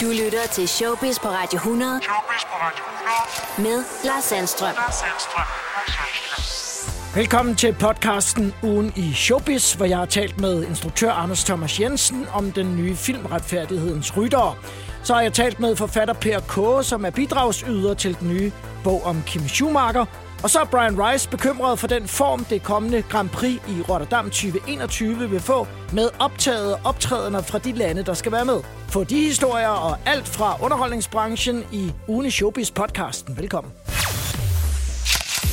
Du lytter til Showbiz på Radio 100 Showbiz på Radio 100. med Lars Sandstrøm. Lars Sandstrøm. Velkommen til podcasten Ugen i Showbiz, hvor jeg har talt med instruktør Anders Thomas Jensen om den nye film Retfærdighedens Ryttere. Så har jeg talt med forfatter Per K., som er bidragsyder til den nye bog om Kim Schumacher. Og så er Brian Rice bekymret for den form, det kommende Grand Prix i Rotterdam 2021 vil få med optaget optrædener fra de lande, der skal være med. Få de historier og alt fra underholdningsbranchen i Une Showbiz podcasten. Velkommen.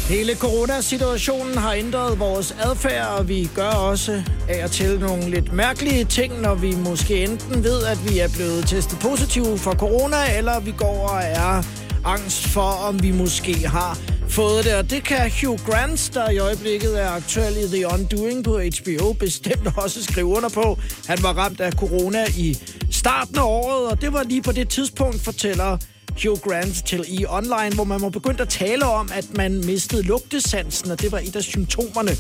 Hele coronasituationen har ændret vores adfærd, og vi gør også af og til nogle lidt mærkelige ting, når vi måske enten ved, at vi er blevet testet positive for corona, eller vi går og er angst for, om vi måske har fået det. Og det kan Hugh Grant, der i øjeblikket er aktuel i The Undoing på HBO, bestemt også skrive under på. Han var ramt af corona i starten af året, og det var lige på det tidspunkt, fortæller Hugh Grant til E! Online, hvor man må begyndt at tale om, at man mistede lugtesansen, og det var et af symptomerne.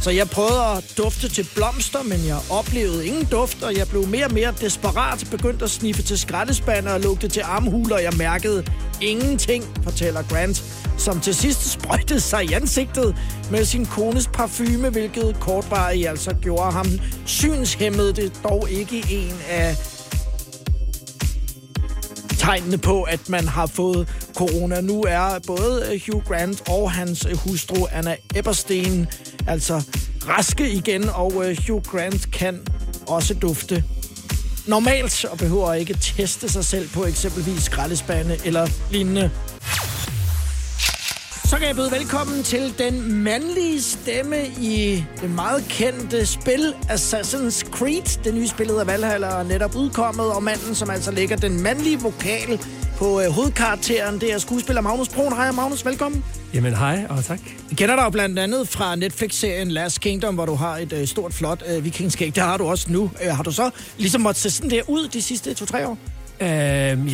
Så jeg prøvede at dufte til blomster, men jeg oplevede ingen duft, og jeg blev mere og mere desperat, begyndte at sniffe til skraldespande og lugte til armhuler, og jeg mærkede ingenting, fortæller Grant, som til sidst sprøjtede sig i ansigtet med sin kones parfume, hvilket kortvarigt altså gjorde ham synshemmet. Det dog ikke en af tegnene på, at man har fået corona. Nu er både Hugh Grant og hans hustru Anna Eberstein altså raske igen, og øh, Hugh Grant kan også dufte normalt og behøver ikke teste sig selv på eksempelvis skraldespande eller lignende. Så kan jeg byde velkommen til den mandlige stemme i det meget kendte spil Assassin's Creed. Det nye spillet af Valhalla er netop udkommet, og manden, som altså lægger den mandlige vokal på øh, hovedkarakteren, det er skuespiller Magnus Brun. Hej Magnus, velkommen. Jamen hej, og tak. Vi kender dig jo blandt andet fra Netflix-serien Last Kingdom, hvor du har et øh, stort, flot øh, vikingskæg. Det har du også nu. Øh, har du så ligesom måttet se sådan der ud de sidste to-tre år? Øh,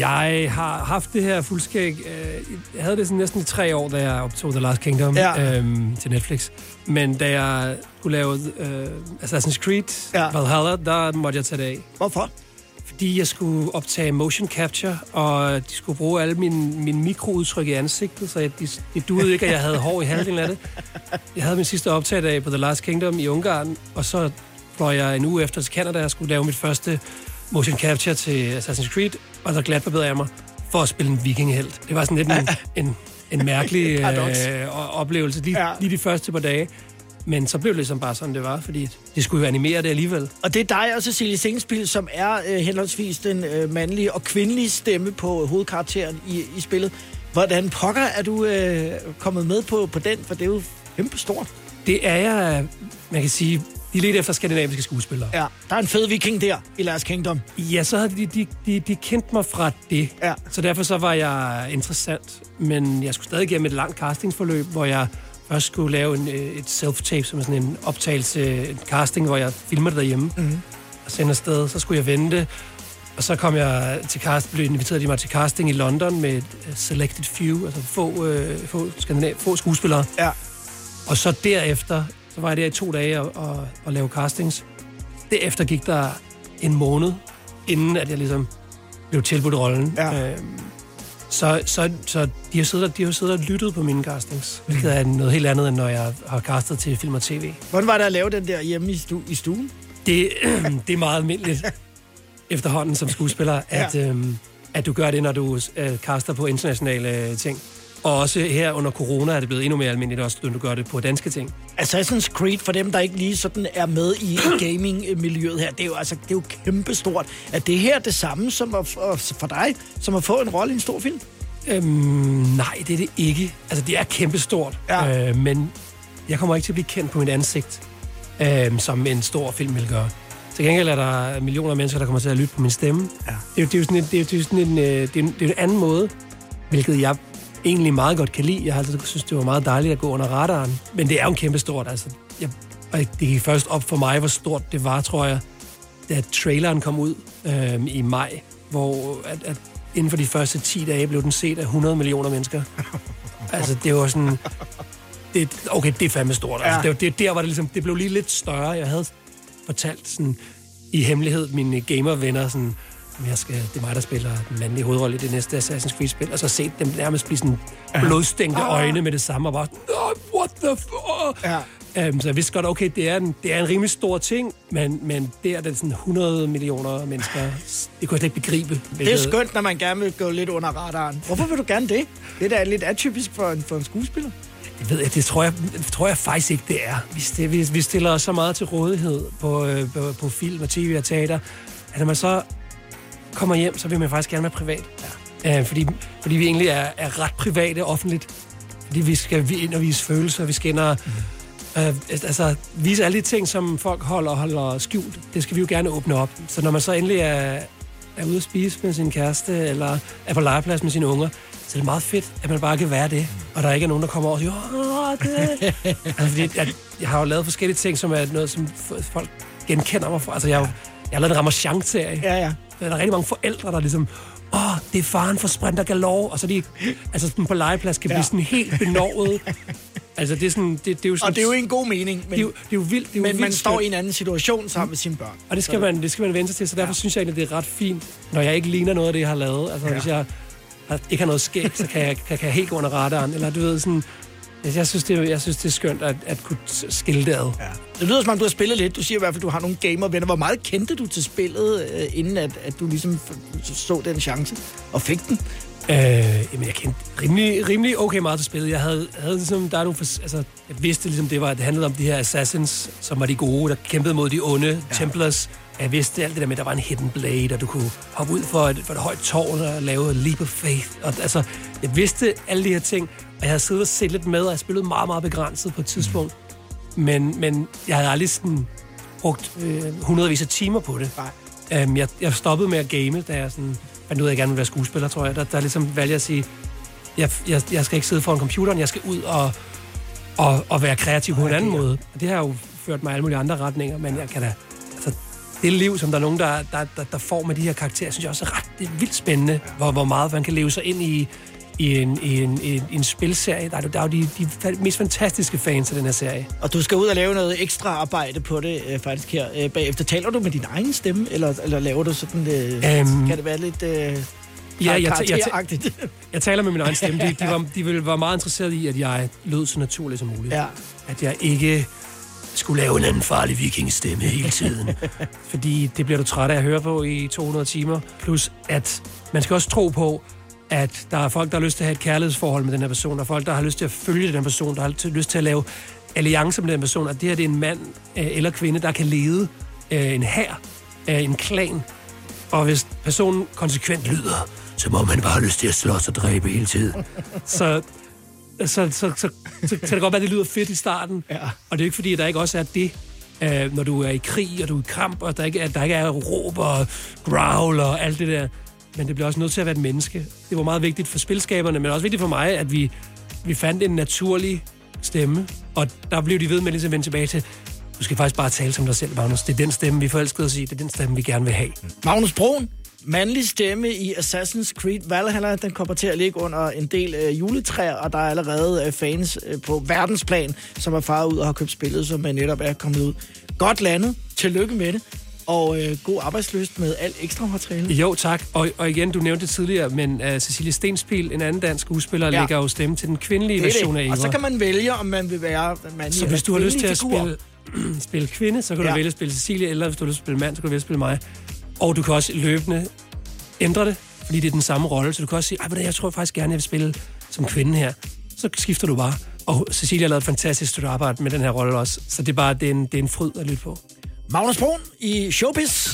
jeg har haft det her fuldskæg. Øh, jeg havde det sådan næsten i tre år, da jeg optog The Last Kingdom Ja. øh, til Netflix. Men da jeg skulle lave øh, Assassin's Creed ja. Valhalla, der måtte jeg tage det af. Hvorfor? Fordi jeg skulle optage motion capture, og de skulle bruge alle mine, mine mikroudtryk i ansigtet, så jeg, de, det duede ikke, at jeg havde hår i halvdelen af det. Jeg havde min sidste optagedag på The Last Kingdom i Ungarn, og så fløj jeg en uge efter til Canada og skulle lave mit første motion capture til Assassin's Creed, og der glatbarberede jeg mig for at spille en vikinghelt. Det var sådan lidt en, en, en mærkelig øh, oplevelse lige, ja. lige de første par dage. Men så blev det ligesom bare sådan, det var, fordi det skulle jo animere det alligevel. Og det er dig og Cecilie Sengspil, som er øh, henholdsvis den øh, mandlige og kvindelige stemme på hovedkarakteren i, i spillet. Hvordan pokker er du øh, kommet med på, på den? For det er jo kæmpe stort. Det er jeg, man kan sige, de er lidt efter skandinaviske skuespillere. Ja, der er en fed viking der i Last Kingdom. Ja, så havde de, de, de, de kendte mig fra det. Ja. Så derfor så var jeg interessant. Men jeg skulle stadig igennem et langt castingsforløb, hvor jeg først skulle lave en, øh, et self-tape, som er sådan en optagelse, en casting, hvor jeg filmer det derhjemme. Mm-hmm. Og sender afsted. Så skulle jeg vente. Og så kom jeg til cast, blev inviteret de mig til casting i London med et øh, selected few, altså få, øh, få, skandinav, få skuespillere. Ja. Og så derefter, så var jeg der i to dage og, og, og lave castings. Derefter gik der en måned, inden at jeg ligesom blev tilbudt rollen. Ja. Øhm, så, så, så de har siddet og, de har siddet og lyttet på mine castings, hvilket er noget helt andet, end når jeg har castet til film og tv. Hvordan var det at lave den der hjemme i, stu- i stuen? Det, det er meget almindeligt efterhånden som skuespiller, at, Ja. øhm, at du gør det, når du øh, caster på internationale øh, ting. Og også her under corona er det blevet endnu mere almindeligt, også når du gør det på danske ting. Assassin's Creed, for dem, der ikke lige sådan er med i gaming-miljøet her, det er jo, altså, det er jo kæmpestort. Er det her det samme som at, for dig, som at få en rolle i en stor film? Øhm, nej, det er det ikke. Altså, det er kæmpestort. Ja. Øh, men jeg kommer ikke til at blive kendt på mit ansigt, øh, som en stor film vil gøre. Til gengæld er der millioner af mennesker, der kommer til at lytte på min stemme. Ja. Det, er, jo- det er jo sådan en, det er, det er sådan en, øh, det er, en, det er en anden måde, hvilket jeg egentlig meget godt kan lide. Jeg har altid synes, det var meget dejligt at gå under radaren. Men det er jo kæmpestort, altså. Jeg, og det gik først op for mig, hvor stort det var, tror jeg, da traileren kom ud øh, i maj, hvor at, at inden for de første 10 dage blev den set af 100 millioner mennesker. altså, det var sådan... Det, okay, det er fandme stort. Altså, Ja. det, var- det, der var det ligesom... Det blev lige lidt større. Jeg havde fortalt sådan i hemmelighed mine gamervenner sådan... jeg skal, det er mig, der spiller den mandlige hovedrolle i det næste Assassin's Creed-spil, og så set dem nærmest blive sådan blodstængte øjne med det samme, og bare, no, what the fuck? Ja. Um, så jeg vidste godt, okay, det er, en, det er en rimelig stor ting, men, men det er det sådan 100 millioner mennesker. Det kunne jeg slet ikke begribe. Det er skønt, når man gerne vil gå lidt under radaren. Hvorfor vil du gerne det? Det er da lidt atypisk for en, for en skuespiller. Det ved jeg, det tror jeg, tror jeg faktisk ikke, det er. Vi, det, vi, vi stiller os så meget til rådighed på, øh, på, på film og tv og teater, at når man så kommer hjem, så vil man faktisk gerne være privat. Ja. Uh, fordi, fordi vi egentlig er, er ret private offentligt. Fordi vi skal vi ind og vise følelser, vi skal ind og... Mm Øh, altså, vise alle de ting, som folk holder holder skjult. Det skal vi jo gerne åbne op. Så når man så endelig er, er ude at spise med sin kæreste, eller er på legeplads med sine unger, så er det meget fedt, at man bare kan være det, og der ikke er nogen, der kommer over og siger, det. altså, fordi jeg, jeg har jo lavet forskellige ting, som er noget, som folk genkender mig for. Altså, jeg, jeg har lavet en Ramachan-serie. Ja, ja. Der er rigtig mange forældre, der ligesom, åh, oh, det er faren for Sprinter Galore, og så de, altså sådan på legeplads kan ja. blive sådan helt benovet. Altså, det er, sådan, det, det er jo sådan, og det er jo en god mening, men, det er jo, det er jo vildt. Det er jo men vildt man står i en anden situation sammen med sine børn. Og det skal, man, det skal man vente sig til, så derfor ja. synes jeg egentlig, det er ret fint, når jeg ikke ligner noget af det, jeg har lavet. Altså, ja. hvis jeg ikke har noget skæg, så kan jeg, kan, kan jeg helt gå under radaren. Eller du ved, sådan, jeg synes, det, jeg synes, det er skønt at, at kunne skille det ad. Ja. Det lyder som om, du har spillet lidt. Du siger i hvert fald, at du har nogle gamervenner. Hvor meget kendte du til spillet, øh, inden at, at du ligesom så den chance og fik den? Øh, jamen, jeg kendte rimelig, rimelig okay meget til spillet. Jeg havde, havde ligesom, der er nogle, altså, jeg vidste ligesom, det var, det handlede om de her assassins, som var de gode, der kæmpede mod de onde ja. Templars. Jeg vidste alt det der med, at der var en hidden blade, og du kunne hoppe ud for et, for et højt tårn og lave en leap of faith. Og, altså, jeg vidste alle de her ting, og jeg havde siddet og set lidt med, og jeg spillede meget, meget begrænset på et tidspunkt. Men, men jeg havde aldrig sådan brugt øh, hundredvis af timer på det. Nej. Um, jeg, jeg stoppede med at game, da jeg sådan fandt ud af, at jeg gerne vil være skuespiller, tror jeg. Der, der ligesom valgte at sige, jeg, jeg, jeg skal ikke sidde foran computeren, jeg skal ud og, og, og være kreativ på en anden måde. Og det har jo ført mig alle mulige andre retninger, men jeg kan da... Altså, det liv, som der er nogen, der, der, der, der får med de her karakterer, synes jeg også er ret det er vildt spændende, hvor, hvor meget man kan leve sig ind i, i en, i en, i en, i en spilserie. Der er, der er jo de, de mest fantastiske fans af den her serie. Og du skal ud og lave noget ekstra arbejde på det øh, faktisk her øh, bagefter. Taler du med din egen stemme, eller, eller laver du sådan... Øh, um, kan det være lidt... Øh, Ja, jeg, jeg, jeg, jeg taler med min egen stemme. De, de, var, de ville være meget interesseret i, at jeg lød så naturligt som muligt. Ja. At jeg ikke skulle lave en anden farlig vikingstemme hele tiden. Fordi det bliver du træt af at høre på i 200 timer. Plus, at man skal også tro på, at der er folk, der har lyst til at have et kærlighedsforhold med den her person, der er folk, der har lyst til at følge den person, der har lyst til at lave alliancer med den person, at det her det er en mand øh, eller kvinde, der kan lede øh, en hær, øh, en klan, og hvis personen konsekvent lyder, så må man bare have lyst til at slås og dræbe hele tiden. så, så, så, så, så, kan det godt være, at det lyder fedt i starten, ja. og det er ikke fordi, at der ikke også er det, øh, når du er i krig, og du er i kamp, og der ikke, er, der ikke er råb og growl og alt det der men det bliver også nødt til at være et menneske. Det var meget vigtigt for spilskaberne, men også vigtigt for mig, at vi, vi fandt en naturlig stemme, og der blev de ved med ligesom at vende tilbage til, du skal faktisk bare tale som dig selv, Magnus. Det er den stemme, vi forelskede os i. Det er den stemme, vi gerne vil have. Mm. Magnus Broen, mandlig stemme i Assassin's Creed Valhalla, den kommer til at ligge under en del øh, juletræer, og der er allerede øh, fans øh, på verdensplan, som er faret ud og har købt spillet, som øh, netop er kommet ud. Godt landet. Tillykke med det og øh, god arbejdsløst med alt ekstra materiale. Jo, tak. Og, og igen, du nævnte det tidligere, men uh, Cecilie Stenspil, en anden dansk skuespiller, ja. lægger jo stemme til den kvindelige det version det. af Eva. Og så kan man vælge, om man vil være mandlig Så hvis du har lyst til at spille, spille kvinde, så kan ja. du vælge at spille Cecilie, eller hvis du har lyst til at spille mand, så kan du vælge at spille mig. Og du kan også løbende ændre det, fordi det er den samme rolle, så du kan også sige, Ej, jeg tror faktisk gerne, jeg vil spille som kvinde her. Så skifter du bare. Og Cecilia har lavet et fantastisk stykke arbejde med den her rolle også, så det er bare det er en, det er en fryd at lytte på. Magnus Brun i Showbiz.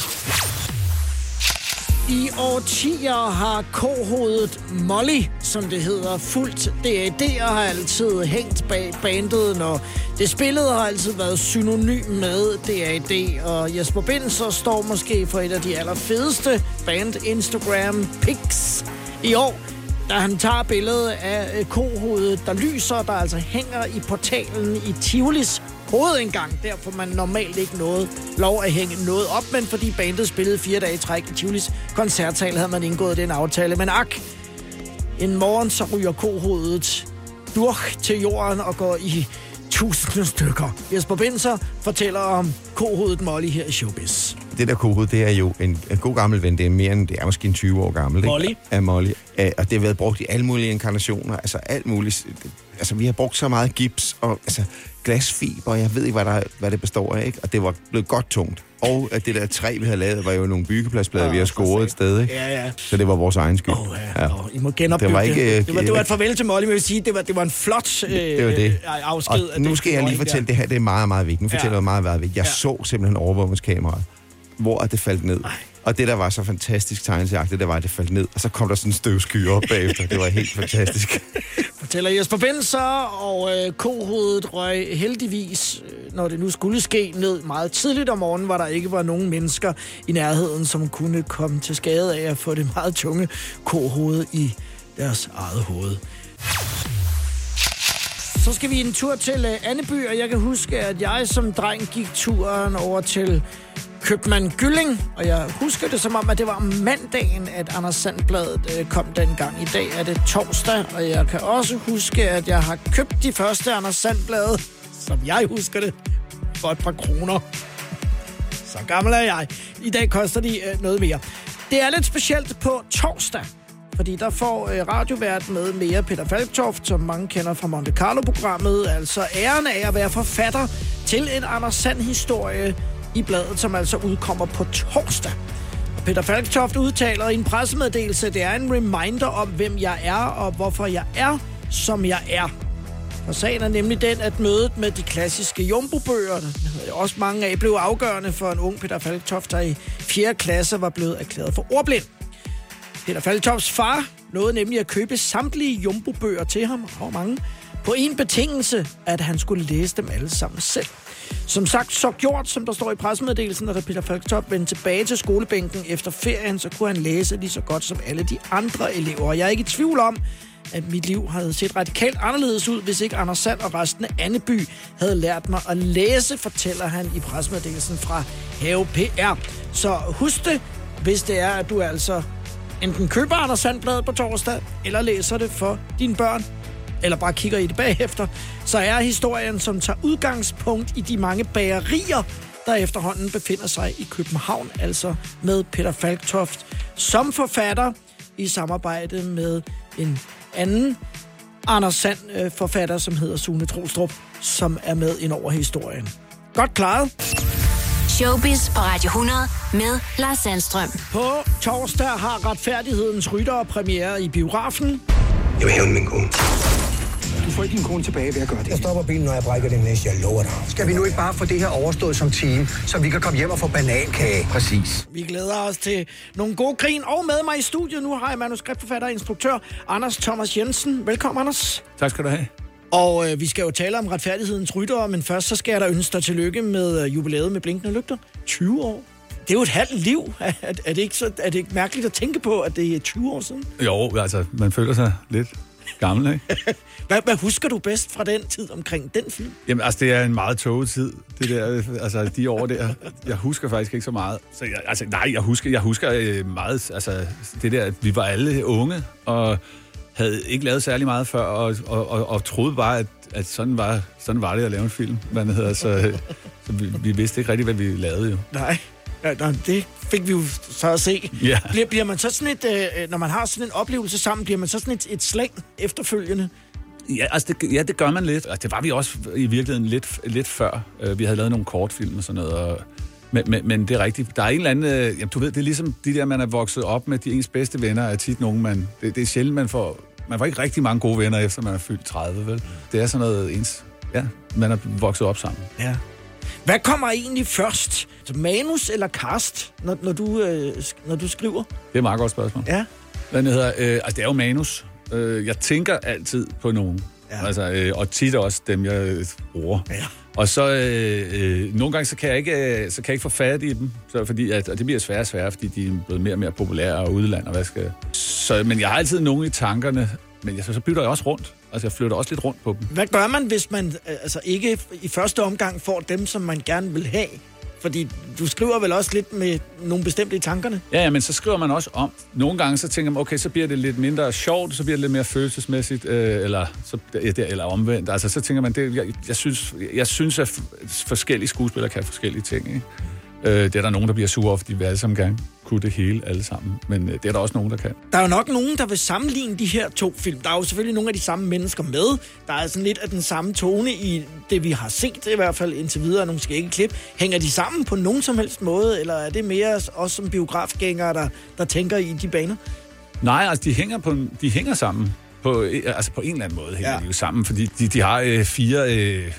I årtier har kohovedet Molly, som det hedder, fuldt DAD og har altid hængt bag bandet, når det spillede har altid været synonym med DAD. Og Jesper Binser står måske for et af de allerfedeste band Instagram pics i år, da han tager billedet af kohovedet, der lyser, der altså hænger i portalen i Tivolis hovedindgang. Der får man normalt ikke noget lov at hænge noget op, men fordi bandet spillede fire dage i træk i Tivolis koncertsal, havde man indgået den aftale. Men ak, en morgen så ryger kohovedet durch til jorden og går i tusind stykker. Jesper Binser fortæller om kohovedet Molly her i Showbiz. det der kohoved, det er jo en, en god gammel ven. Det er mere end, det er måske en 20 år gammel. Ikke? Molly. Ja, Molly. Ja, og det har været brugt i alle mulige inkarnationer. Altså alt muligt. Altså vi har brugt så meget gips og altså, glasfiber. Jeg ved ikke, hvad, der, hvad det består af. Ikke? Og det var blevet godt tungt. Og at det der træ, vi havde lavet, var jo nogle byggepladsblade, Ah, vi har scoret et sted. Ikke? Ja, ja. Så det var vores egen skyld. Åh, ja. ja. I må genopbygge Det var ikke, det. øh, Det var, det var et farvel til Molly, men jeg vil sige, det var, det var en flot øh, Det var det. afsked. Og nu skal jeg lige fortælle, det her det er meget, meget vigtigt. Nu fortæller jeg meget, meget vigtigt. Jeg Ja. så simpelthen overvågningskameraet, hvor at det faldt ned. Og det, der var så fantastisk tegnesagtigt, det var, at det faldt ned, og så kom der sådan en støvsky op bagefter. Det var helt fantastisk. Fortæller Jesper Benser, og øh, kohovedet røg heldigvis, øh, når det nu skulle ske, ned meget tidligt om morgenen, hvor der ikke var nogen mennesker i nærheden, som kunne komme til skade af at få det meget tunge kohoved i deres eget hoved. Så skal vi en tur til øh, uh, Anneby, og jeg kan huske, at jeg som dreng gik turen over til Købmand Gylling, og jeg husker det som om, at det var om mandagen, at Anders Sandbladet øh, kom dengang. I dag er det torsdag, og jeg kan også huske, at jeg har købt de første Anders Sandblade, som jeg husker det, for et par kroner. Så gammel er jeg. I dag koster de øh, noget mere. Det er lidt specielt på torsdag, fordi der får øh, radiovært med mere Peter Falktoft, som mange kender fra Monte Carlo-programmet, altså æren af at være forfatter til en Anders Sand-historie i bladet, som altså udkommer på torsdag. Og Peter Falktoft udtaler i en pressemeddelelse, at det er en reminder om, hvem jeg er og hvorfor jeg er, som jeg er. Og sagen er nemlig den, at mødet med de klassiske Jumbo-bøger, også mange af, blev afgørende for en ung Peter Falktoft, der i 4. klasse var blevet erklæret for ordblind. Peter Faltops far nåede nemlig at købe samtlige Jumbo-bøger til ham, og mange, på en betingelse, at han skulle læse dem alle sammen selv. Som sagt, så gjort, som der står i pressemeddelelsen, at Peter Falktop vendte tilbage til skolebænken efter ferien, så kunne han læse lige så godt som alle de andre elever. Og jeg er ikke i tvivl om, at mit liv havde set radikalt anderledes ud, hvis ikke Anders Sand og resten af Anneby havde lært mig at læse, fortæller han i pressemeddelelsen fra Have PR. Så husk det, hvis det er, at du altså enten køber Anders Sandbladet på torsdag, eller læser det for dine børn, eller bare kigger i det bagefter, så er historien, som tager udgangspunkt i de mange bagerier, der efterhånden befinder sig i København, altså med Peter Falktoft som forfatter i samarbejde med en anden Anders Sand øh, forfatter, som hedder Sune Trostrup, som er med ind over historien. Godt klaret. Showbiz på Radio 100 med Lars Sandstrøm. På torsdag har retfærdighedens ryttere premiere i biografen. Jeg vil hævne min kone. Du får ikke din kone tilbage ved at gøre det. Jeg stopper bilen, når jeg brækker det næste, jeg lover dig. Skal vi nu ikke bare få det her overstået som team, så vi kan komme hjem og få banankage? Præcis. Vi glæder os til nogle gode grin. Og med mig i studiet nu har jeg manuskriptforfatter og instruktør Anders Thomas Jensen. Velkommen, Anders. Tak skal du have. Og øh, vi skal jo tale om retfærdighedens ryttere, men først så skal jeg da ønske dig tillykke med øh, jubilæet med blinkende lygter. 20 år. Det er jo et halvt liv. Er, er, det ikke så, er det ikke mærkeligt at tænke på, at det er 20 år siden? Jo, altså, man føler sig lidt gammel, ikke? Hvad, hvad husker du bedst fra den tid omkring den film? Jamen, altså, det er en meget tåget tid, det der, altså, de år der. Jeg husker faktisk ikke så meget. Så jeg, altså, nej, jeg husker, jeg husker øh, meget, altså, det der, at vi var alle unge, og havde ikke lavet særlig meget før, og, og, og, og troede bare, at, at sådan, var, sådan var det at lave en film. Hvad det hedder, så, så vi, vi vidste ikke rigtig, hvad vi lavede jo. Nej. Ja, det fik vi jo så at se. Ja. Bliver, bliver man så sådan et, øh, når man har sådan en oplevelse sammen, bliver man så sådan et, et slæng efterfølgende? Ja, altså det, ja, det gør man lidt. Altså, det var vi også i virkeligheden lidt, lidt før. Uh, vi havde lavet nogle kortfilm og sådan noget. Og, men, men, men det er rigtigt. Der er en eller anden... Uh, jamen, du ved, det er ligesom de der, man er vokset op med. De ens bedste venner er tit nogen, man... Det, det er sjældent, man får... Man får ikke rigtig mange gode venner, efter man er fyldt 30, vel? Det er sådan noget ens... Ja, man er vokset op sammen. Ja. Hvad kommer egentlig først? Manus eller cast, når, når, du, øh, når du skriver? Det er et meget godt spørgsmål. Ja. Hvad det hedder? Øh, altså, det er jo manus. Øh, jeg tænker altid på nogen. Ja. Altså, øh, og tit også dem, jeg øh, bruger. Ja. Og så øh, øh, nogle gange, så kan jeg ikke, øh, så kan jeg ikke få fat i dem. Så, fordi, at, og det bliver sværere og sværere, fordi de er blevet mere og mere populære og udland og hvad skal så, Men jeg har altid nogen i tankerne, men jeg, så, så bytter jeg også rundt. Altså, jeg flytter også lidt rundt på dem. Hvad gør man, hvis man øh, altså ikke i første omgang får dem, som man gerne vil have? Fordi du skriver vel også lidt med nogle bestemte i tankerne? Ja, ja, men så skriver man også om. Nogle gange så tænker man, okay, så bliver det lidt mindre sjovt, så bliver det lidt mere følelsesmæssigt, øh, eller, så, ja, det- eller omvendt. Altså, så tænker man, det, jeg, jeg, synes, jeg synes, at forskellige skuespillere kan forskellige ting. Ikke? Øh, det er der nogen, der bliver sure over, fordi vi alle sammen gerne kunne det hele alle sammen. Men øh, det er der også nogen, der kan. Der er jo nok nogen, der vil sammenligne de her to film. Der er jo selvfølgelig nogle af de samme mennesker med. Der er sådan lidt af den samme tone i det, vi har set, i hvert fald indtil videre, nogle skægge klip. Hænger de sammen på nogen som helst måde, eller er det mere os som biografgængere, der, der tænker i de baner? Nej, altså de hænger, på, de hænger sammen. På, øh, altså på en eller anden måde hænger Ja. de jo sammen, fordi de, de har øh, fire øh,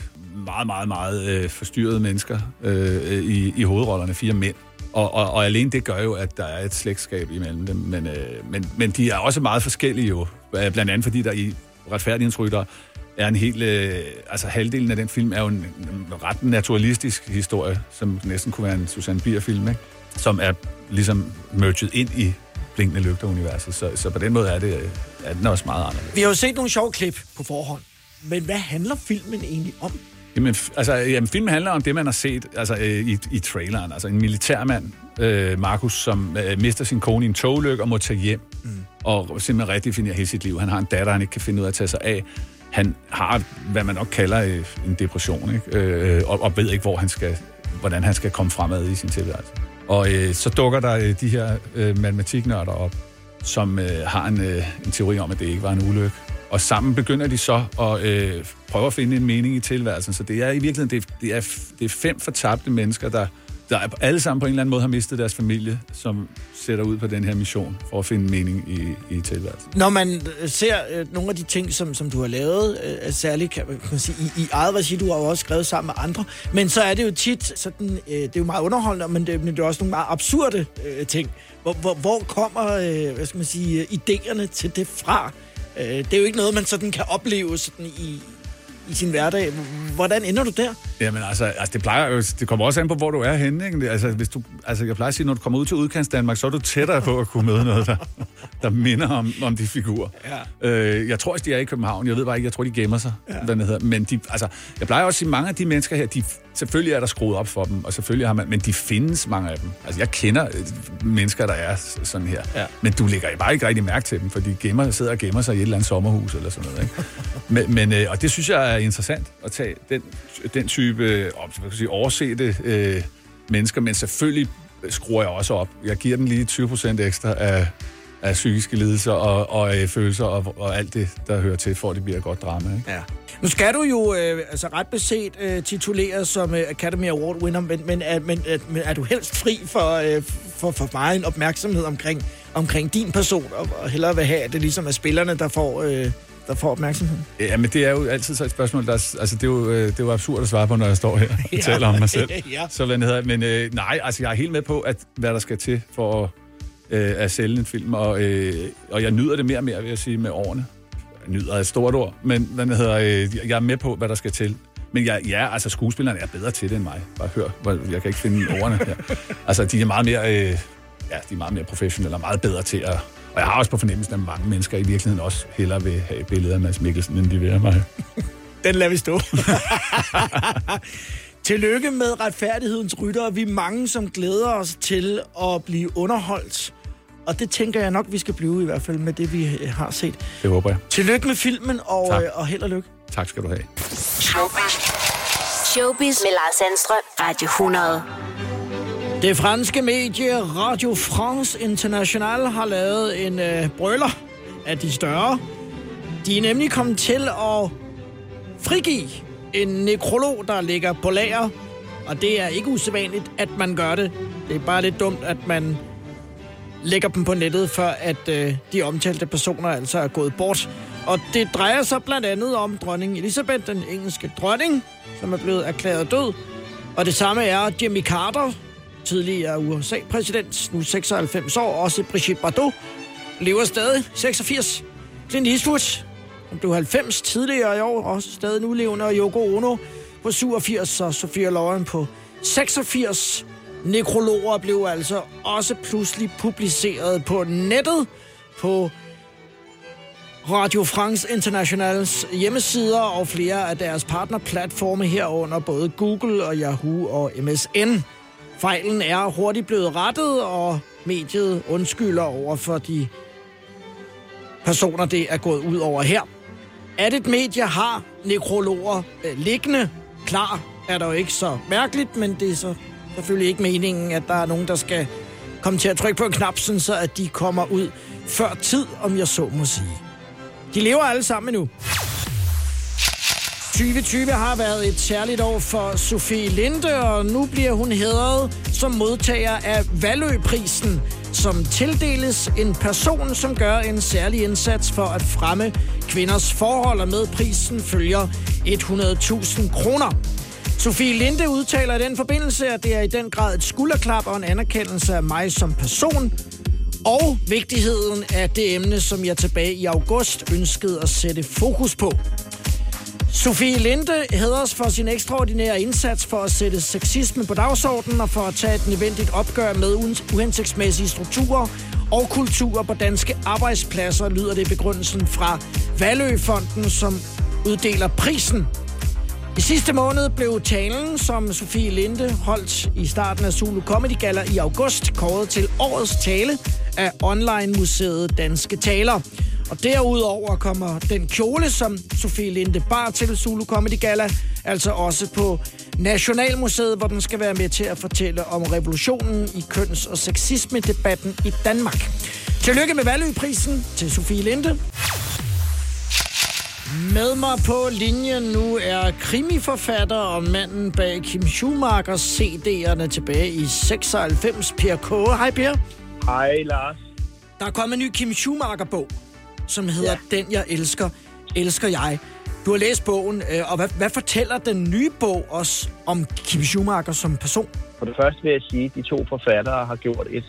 meget, meget, meget øh, forstyrrede mennesker øh, i, i hovedrollerne, fire mænd. Og, og, og alene det gør jo, at der er et slægtskab imellem dem. Men, øh, men, men de er også meget forskellige jo. Blandt andet fordi der i Retfærdighedsrytter er en helt... Øh, altså halvdelen af den film er jo en, en ret naturalistisk historie, som næsten kunne være en Susanne Bier-film, ikke? Som er ligesom merged ind i blinkende lygter-universet. Så, så på den måde er, det, øh, er den også meget anderledes. Vi har jo set nogle sjove klip på forhånd. Men hvad handler filmen egentlig om? Jamen, altså, jamen, filmen handler om det, man har set altså, øh, i, i traileren. Altså en militærmand, øh, Markus, som øh, mister sin kone i en togulykke og må tage hjem. Mm. Og simpelthen redefinerer hele sit liv. Han har en datter, han ikke kan finde ud af at tage sig af. Han har, hvad man nok kalder øh, en depression, ikke? Øh, og, og ved ikke, hvor han skal, hvordan han skal komme fremad i sin tilværelse. Og øh, så dukker der øh, de her øh, matematiknørder op, som øh, har en, øh, en teori om, at det ikke var en ulykke. Og sammen begynder de så at øh, prøve at finde en mening i tilværelsen. Så det er i virkeligheden det, det er, det er fem fortabte mennesker, der, der er alle sammen på en eller anden måde har mistet deres familie, som sætter ud på den her mission for at finde mening i, i tilværelsen. Når man øh, ser øh, nogle af de ting, som, som du har lavet, øh, særligt kan man, sige, i, i eget regi, du har jo også skrevet sammen med andre, men så er det jo tit sådan, øh, det er jo meget underholdende, men det, men det er også nogle meget absurde øh, ting. Hvor, hvor, hvor kommer, øh, hvad skal man sige, øh, idéerne til det fra? Øh, det er jo ikke noget, man sådan kan opleve sådan i, i sin hverdag. Hvordan ender du der? Jamen altså, altså det, plejer, jo- det kommer også an på, hvor du er henne. Ikke? Altså, hvis du, altså, jeg plejer at sige, når du kommer ud til udkants Danmark, så er du tættere på at kunne møde noget, der, der minder om, om de figurer. Ja. Øh, jeg tror også, de er i København. Jeg ved bare ikke, jeg tror, de gemmer sig. Ja. Hvad det hedder. Men de, altså, jeg plejer også at sige, mange af de mennesker her, de, selvfølgelig er der skruet op for dem, og selvfølgelig har man, men de findes, mange af dem. Altså, jeg kender øh, mennesker, der er sådan her. Ja. Men du lægger bare ikke rigtig mærke til dem, for de gemmer, sidder og gemmer sig i et eller andet sommerhus eller sådan noget. Ikke? men, men, øh, og det synes jeg er interessant at tage den, den type jeg sige, oversete øh, mennesker, men selvfølgelig skruer jeg også op. Jeg giver dem lige 20 procent ekstra af, af psykiske lidelser og, og øh, følelser og, og alt det, der hører til, for at det bliver et godt drama. Ikke? Ja. Nu skal du jo øh, altså ret beset øh, tituleres som øh, Academy Award winner, men, men, er, men, øh, men er du helst fri for, øh, for, for meget en opmærksomhed omkring, omkring din person, og, og hellere vil have, at det ligesom er spillerne, der får, øh, der får opmærksomhed? Ja, men det er jo altid så et spørgsmål, der er, altså det er, jo, øh, det er jo absurd at svare på, når jeg står her og Ja. taler om mig selv. Ja. Så hvad det hedder. Men øh, nej, altså jeg er helt med på, at, hvad der skal til for at, øh, at sælge en film, og, øh, og jeg nyder det mere og mere, vil jeg sige, med årene. Jeg nyder er et stort ord, men hvad hedder, øh, jeg er med på, hvad der skal til. Men jeg, ja, altså skuespillerne er bedre til det end mig. Bare hør, jeg kan ikke finde ordene her. Altså, de er meget mere, øh, ja, de er meget mere professionelle og meget bedre til at... Og jeg har også på fornemmelsen, at mange mennesker i virkeligheden også hellere vil have billeder af Mads Mikkelsen, end de vil have mig. Den lader vi stå. Tillykke med retfærdighedens ryttere. Vi er mange, som glæder os til at blive underholdt. Og det tænker jeg nok, vi skal blive i hvert fald med det, vi øh, har set. Det håber jeg. Tillykke med filmen, og, Tak. øh, og held og lykke. Tak skal du have. Showbiz. Showbiz med Lars Sandstrøm. Radio 100. Det franske medie Radio France International har lavet en øh, brøler af de større. De er nemlig kommet til at frigive en nekrolog, der ligger på lager. Og det er ikke usædvanligt, at man gør det. Det er bare lidt dumt, at man lægger dem på nettet, før at øh, de omtalte personer altså er gået bort. Og det drejer sig blandt andet om dronning Elisabeth, den engelske dronning, som er blevet erklæret død. Og det samme er Jimmy Carter, tidligere USA-præsident, nu 96 år, også Brigitte Bardot, lever stadig 86. Clint Eastwood, som blev 90 tidligere i år, også stadig nulevende, og Yoko Ono på 87, og Sofia Loren på 86. Nekrologer blev altså også pludselig publiceret på nettet på Radio France Internationals hjemmesider og flere af deres partnerplatforme herunder både Google og Yahoo og MSN. Fejlen er hurtigt blevet rettet, og mediet undskylder over for de personer, det er gået ud over her. At et medie har nekrologer øh, liggende klar, er der jo ikke så mærkeligt, men det er så selvfølgelig ikke meningen, at der er nogen, der skal komme til at trykke på en knap, sådan så at de kommer ud før tid, om jeg så må sige. De lever alle sammen nu. 2020 har været et særligt år for Sofie Linde, og nu bliver hun hædret som modtager af Valøprisen, som tildeles en person, som gør en særlig indsats for at fremme kvinders forhold, og med prisen følger 100.000 kroner. Sofie Linde udtaler i den forbindelse, at det er i den grad et skulderklap og en anerkendelse af mig som person, og vigtigheden af det emne, som jeg tilbage i august ønskede at sætte fokus på. Sofie Linde hedres for sin ekstraordinære indsats for at sætte sexisme på dagsordenen og for at tage et nødvendigt opgør med uhensigtsmæssige strukturer og kulturer på danske arbejdspladser, lyder det begrundelsen fra Valøfonden, som uddeler prisen. I sidste måned blev talen, som Sofie Linde holdt i starten af Zulu Comedy Gala i august, kåret til årets tale af online-museet Danske Taler. Og derudover kommer den kjole, som Sofie Linde bar til Zulu Comedy Gala, altså også på Nationalmuseet, hvor den skal være med til at fortælle om revolutionen i køns- og sexisme-debatten i Danmark. Tillykke med Valøprisen til Sofie Linde. Med mig på linjen nu er krimiforfatter og manden bag Kim Schumachers CD'erne tilbage i 96, Per K. Hej Per. Hej Lars. Der er kommet en ny Kim Schumacher-bog, som hedder ja. Den, jeg elsker, elsker jeg. Du har læst bogen, øh, og hvad, hvad fortæller den nye bog os om Kim Schumacher som person? For det første vil jeg sige, at de to forfattere har gjort et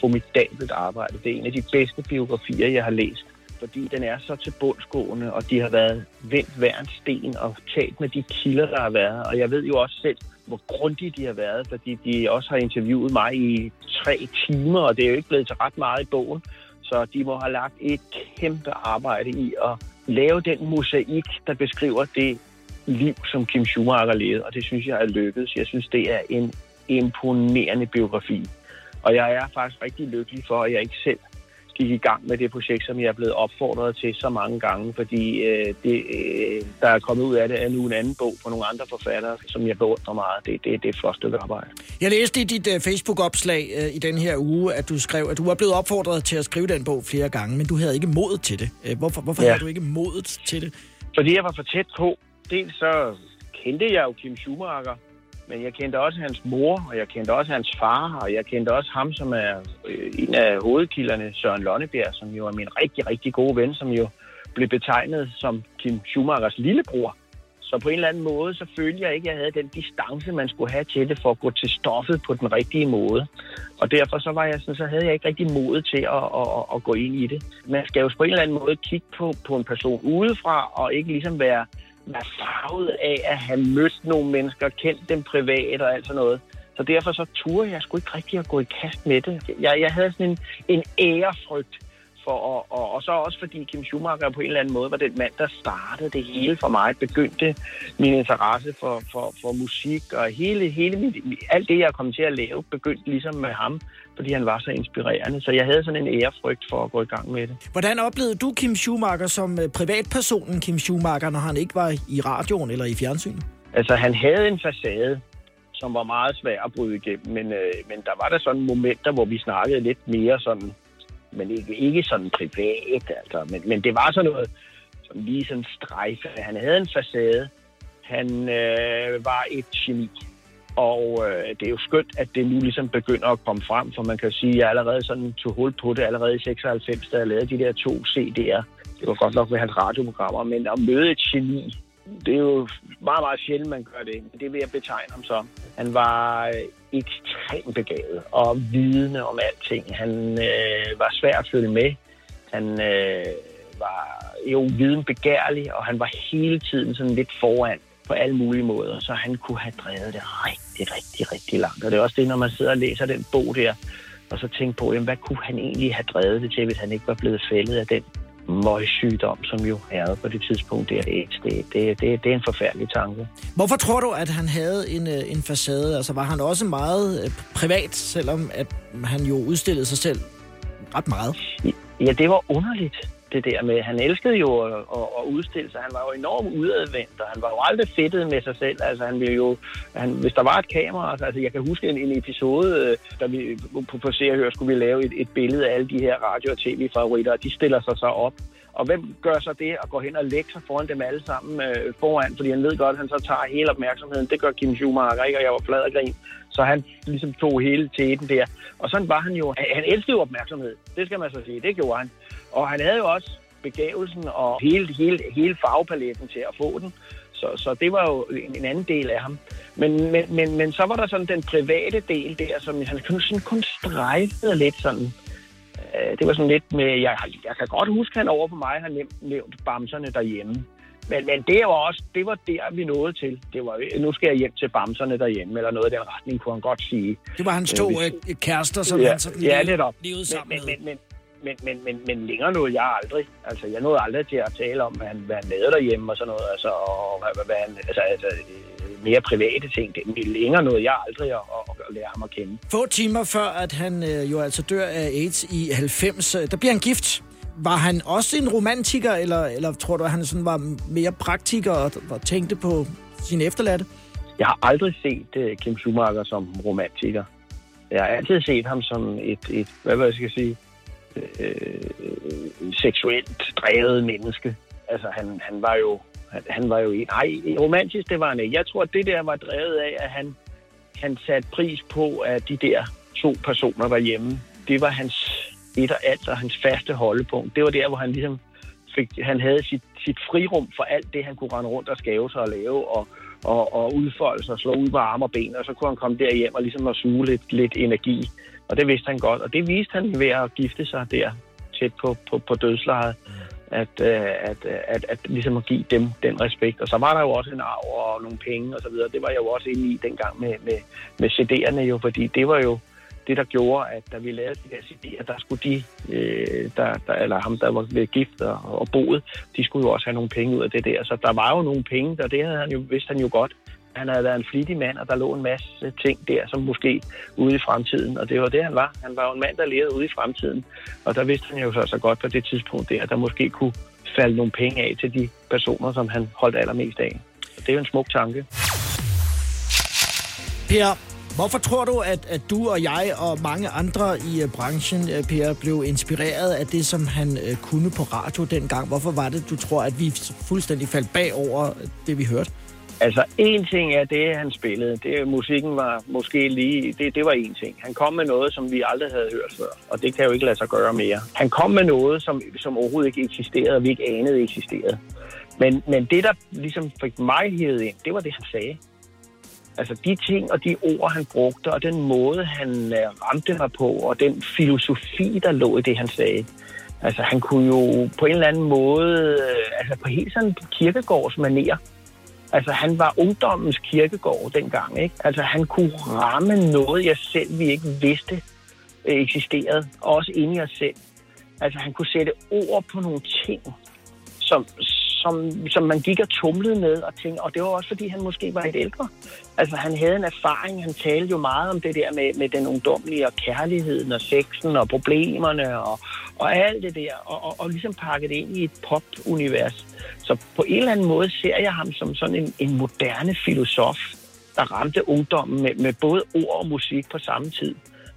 formidabelt arbejde. Det er en af de bedste biografier, jeg har læst, fordi den er så til bundsgående, og de har været vendt hver en sten og talt med de kilder, der har været. Og jeg ved jo også selv, hvor grundige de har været, fordi de også har interviewet mig i tre timer, og det er jo ikke blevet til ret meget i bogen. Så de må have lagt et kæmpe arbejde i at lave den mosaik, der beskriver det liv, som Kim Schumacher levede, og det synes jeg er lykkedes. Jeg synes, det er en imponerende biografi. Og jeg er faktisk rigtig lykkelig for, at jeg ikke selv gik i gang med det projekt, som jeg er blevet opfordret til så mange gange, fordi øh, det, øh, der er kommet ud af det er nu en anden bog på nogle andre forfattere, som jeg beundrer meget. Det, det, det er et flot stykke arbejde. Jeg læste i dit uh, Facebook-opslag uh, i den her uge, at du skrev, at du var blevet opfordret til at skrive den bog flere gange, men du havde ikke mod til det. Uh, hvorfor hvorfor ja. havde du ikke modet til det? Fordi jeg var for tæt på. Dels så kendte jeg jo Kim Schumacher, men jeg kendte også hans mor, og jeg kendte også hans far, og jeg kendte også ham, som er øh, en af hovedkilderne, Søren Lonnebjerg, som jo er min rigtig, rigtig gode ven, som jo blev betegnet som Kim Schumachers lillebror. Så på en eller anden måde, så følte jeg ikke, at jeg havde den distance, man skulle have til det, for at gå til stoffet på den rigtige måde. Og derfor så, var jeg sådan, så havde jeg ikke rigtig mod til at, at, at, at gå ind i det. Man skal jo på en eller anden måde kigge på, på en person udefra, og ikke ligesom være være farvet af at have mødt nogle mennesker, kendt dem privat og alt sådan noget. Så derfor så turde jeg sgu ikke rigtig at gå i kast med det. Jeg, jeg havde sådan en, en ærefrygt for, og, og, og så også fordi Kim Schumacher på en eller anden måde var den mand, der startede det hele for mig, begyndte min interesse for, for, for musik, og hele, hele mit, alt det, jeg kom til at lave, begyndte ligesom med ham, fordi han var så inspirerende. Så jeg havde sådan en ærefrygt for at gå i gang med det. Hvordan oplevede du Kim Schumacher som øh, privatpersonen Kim Schumacher, når han ikke var i radioen eller i fjernsynet? Altså, han havde en facade, som var meget svær at bryde igennem, men, øh, men der var der sådan momenter, hvor vi snakkede lidt mere sådan men ikke, ikke sådan privat, altså. Men, men det var sådan noget, som lige sådan strejfe. Han havde en facade. Han øh, var et geni. Og øh, det er jo skønt, at det nu ligesom begynder at komme frem, for man kan sige, at jeg allerede sådan tog hul på det allerede i 96, da jeg lavede de der to CD'er. Det var godt nok med hans radioprogrammer, men at møde et geni, det er jo meget, meget sjældent, man gør det. Men det vil jeg betegne ham som. Han var øh, ekstremt begavet og vidende om alting. Han øh, var svær at følge med. Han øh, var jo viden begærlig, og han var hele tiden sådan lidt foran på alle mulige måder, så han kunne have drevet det rigtig, rigtig, rigtig langt. Og det er også det, når man sidder og læser den bog der, og så tænker på, jamen, hvad kunne han egentlig have drevet det til, hvis han ikke var blevet fældet af den møgsygdom, som jo er på det tidspunkt der AIDS. Det, det, det, det er en forfærdelig tanke. Hvorfor tror du, at han havde en, øh, en facade? Altså var han også meget øh, privat, selvom at han jo udstillede sig selv ret meget? Ja, det var underligt, det der med, han elskede jo at, at, at udstille sig. Han var jo enormt udadvendt, og han var jo aldrig fedtet med sig selv. Altså, han ville jo, han, hvis der var et kamera, altså, altså jeg kan huske en, en episode, der da vi på, på Se og Hør skulle vi lave et, et billede af alle de her radio- og tv-favoritter, og de stiller sig så op. Og hvem gør så det at gå hen og lægge sig foran dem alle sammen øh, foran? Fordi han ved godt, at han så tager hele opmærksomheden. Det gør Kim Schumacher, ikke? Og jeg var flad og grin. Så han ligesom tog hele tæten der. Og sådan var han jo. Han elskede jo opmærksomhed. Det skal man så sige. Det gjorde han. Og han havde jo også begavelsen og hele, hele, hele farvepaletten til at få den. Så, så det var jo en, en anden del af ham. Men, men, men, men så var der sådan den private del der, som han kun, sådan kun strejfede lidt sådan. Øh, det var sådan lidt med, jeg, jeg kan godt huske, at han over på mig har nævnt, nævnt bamserne derhjemme. Men, men det var også, det var der, vi nåede til. Det var, nu skal jeg hjem til bamserne derhjemme, eller noget af den retning, kunne han godt sige. Det var hans to Øh, øh, kærester, som ja, han sådan ja, levede- lidt op. levede sammen men, med. men, men, men, men, men, men, længere nåede jeg aldrig. Altså, jeg nåede aldrig til at tale om, hvad han, hvad han lavede derhjemme og sådan noget. Altså, og hvad, hvad, hvad han, altså, altså, øh, mere private ting. Det, men længere nåede jeg aldrig at, at, at lære ham at kende. Få timer før, at han øh, jo altså dør af AIDS i 90, øh, der bliver han gift. Var han også en romantiker, eller, eller tror du, at han sådan var mere praktiker og, og tænkte på sine efterladte? Jeg har aldrig set uh, Kim Schumacher som romantiker. Jeg har altid set ham som et, et hvad jeg skal sige, Øh, øh, seksuelt drevet menneske. Altså, han, han var jo han, han var jo en... Nej, romantisk, det var han ikke. Jeg tror, at det der var drevet af, at han, han satte pris på, at de der to personer var hjemme. Det var hans et og alt, og hans faste holdepunkt. Det var der, hvor han ligesom fik, han havde sit, sit frirum for alt det, han kunne rende rundt og skave sig og lave, og, og, og udfolde sig og slå ud med arme og ben, og så kunne han komme derhjem og ligesom at suge lidt, lidt energi. Og det vidste han godt, og det viste han ved at gifte sig der tæt på, på, på dødslejet, at, øh, at, øh, at, at, ligesom at give dem den respekt. Og så var der jo også en arv og nogle penge og så videre. Det var jeg jo også inde i dengang med, med, med CD'erne jo, fordi det var jo det, der gjorde, at da vi lavede de her CD'er, der skulle de, øh, der, der, eller ham, der var ved gift og, og boet, de skulle jo også have nogle penge ud af det der. Så der var jo nogle penge, og det havde han jo, vidste han jo godt. Han havde været en flittig mand, og der lå en masse ting der, som måske ude i fremtiden. Og det var det, han var. Han var jo en mand, der levede ude i fremtiden. Og der vidste han jo så, så godt på det tidspunkt der, at der måske kunne falde nogle penge af til de personer, som han holdt allermest af. Og det er jo en smuk tanke. Per, hvorfor tror du, at, at du og jeg og mange andre i uh, branchen, uh, Per, blev inspireret af det, som han uh, kunne på radio dengang? Hvorfor var det, du tror, at vi fuldstændig faldt bag over det, vi hørte? Altså, en ting er det, han spillede. Det, musikken var måske lige... Det, det var en ting. Han kom med noget, som vi aldrig havde hørt før, og det kan jo ikke lade sig gøre mere. Han kom med noget, som, som overhovedet ikke eksisterede, og vi ikke anede eksisterede. Men, men det, der ligesom fik mig hævet ind, det var det, han sagde. Altså de ting og de ord, han brugte, og den måde, han øh, ramte mig på, og den filosofi, der lå i det, han sagde. Altså han kunne jo på en eller anden måde, øh, altså på helt sådan kirkegårds maner, Altså, han var ungdommens kirkegård dengang, ikke? Altså, han kunne ramme noget, jeg selv vi ikke vidste øh, eksisterede, også inde i os selv. Altså, han kunne sætte ord på nogle ting, som, som, som man gik og tumlede med og tænkte, og det var også, fordi han måske var et ældre. Altså, han havde en erfaring, han talte jo meget om det der med, med den ungdomlige og kærligheden og sexen og problemerne og, og alt det der, og, og, og ligesom pakket ind i et pop-univers. Så på en eller anden måde ser jeg ham som sådan en, en moderne filosof, der ramte ungdommen med, med både ord og musik på samme tid.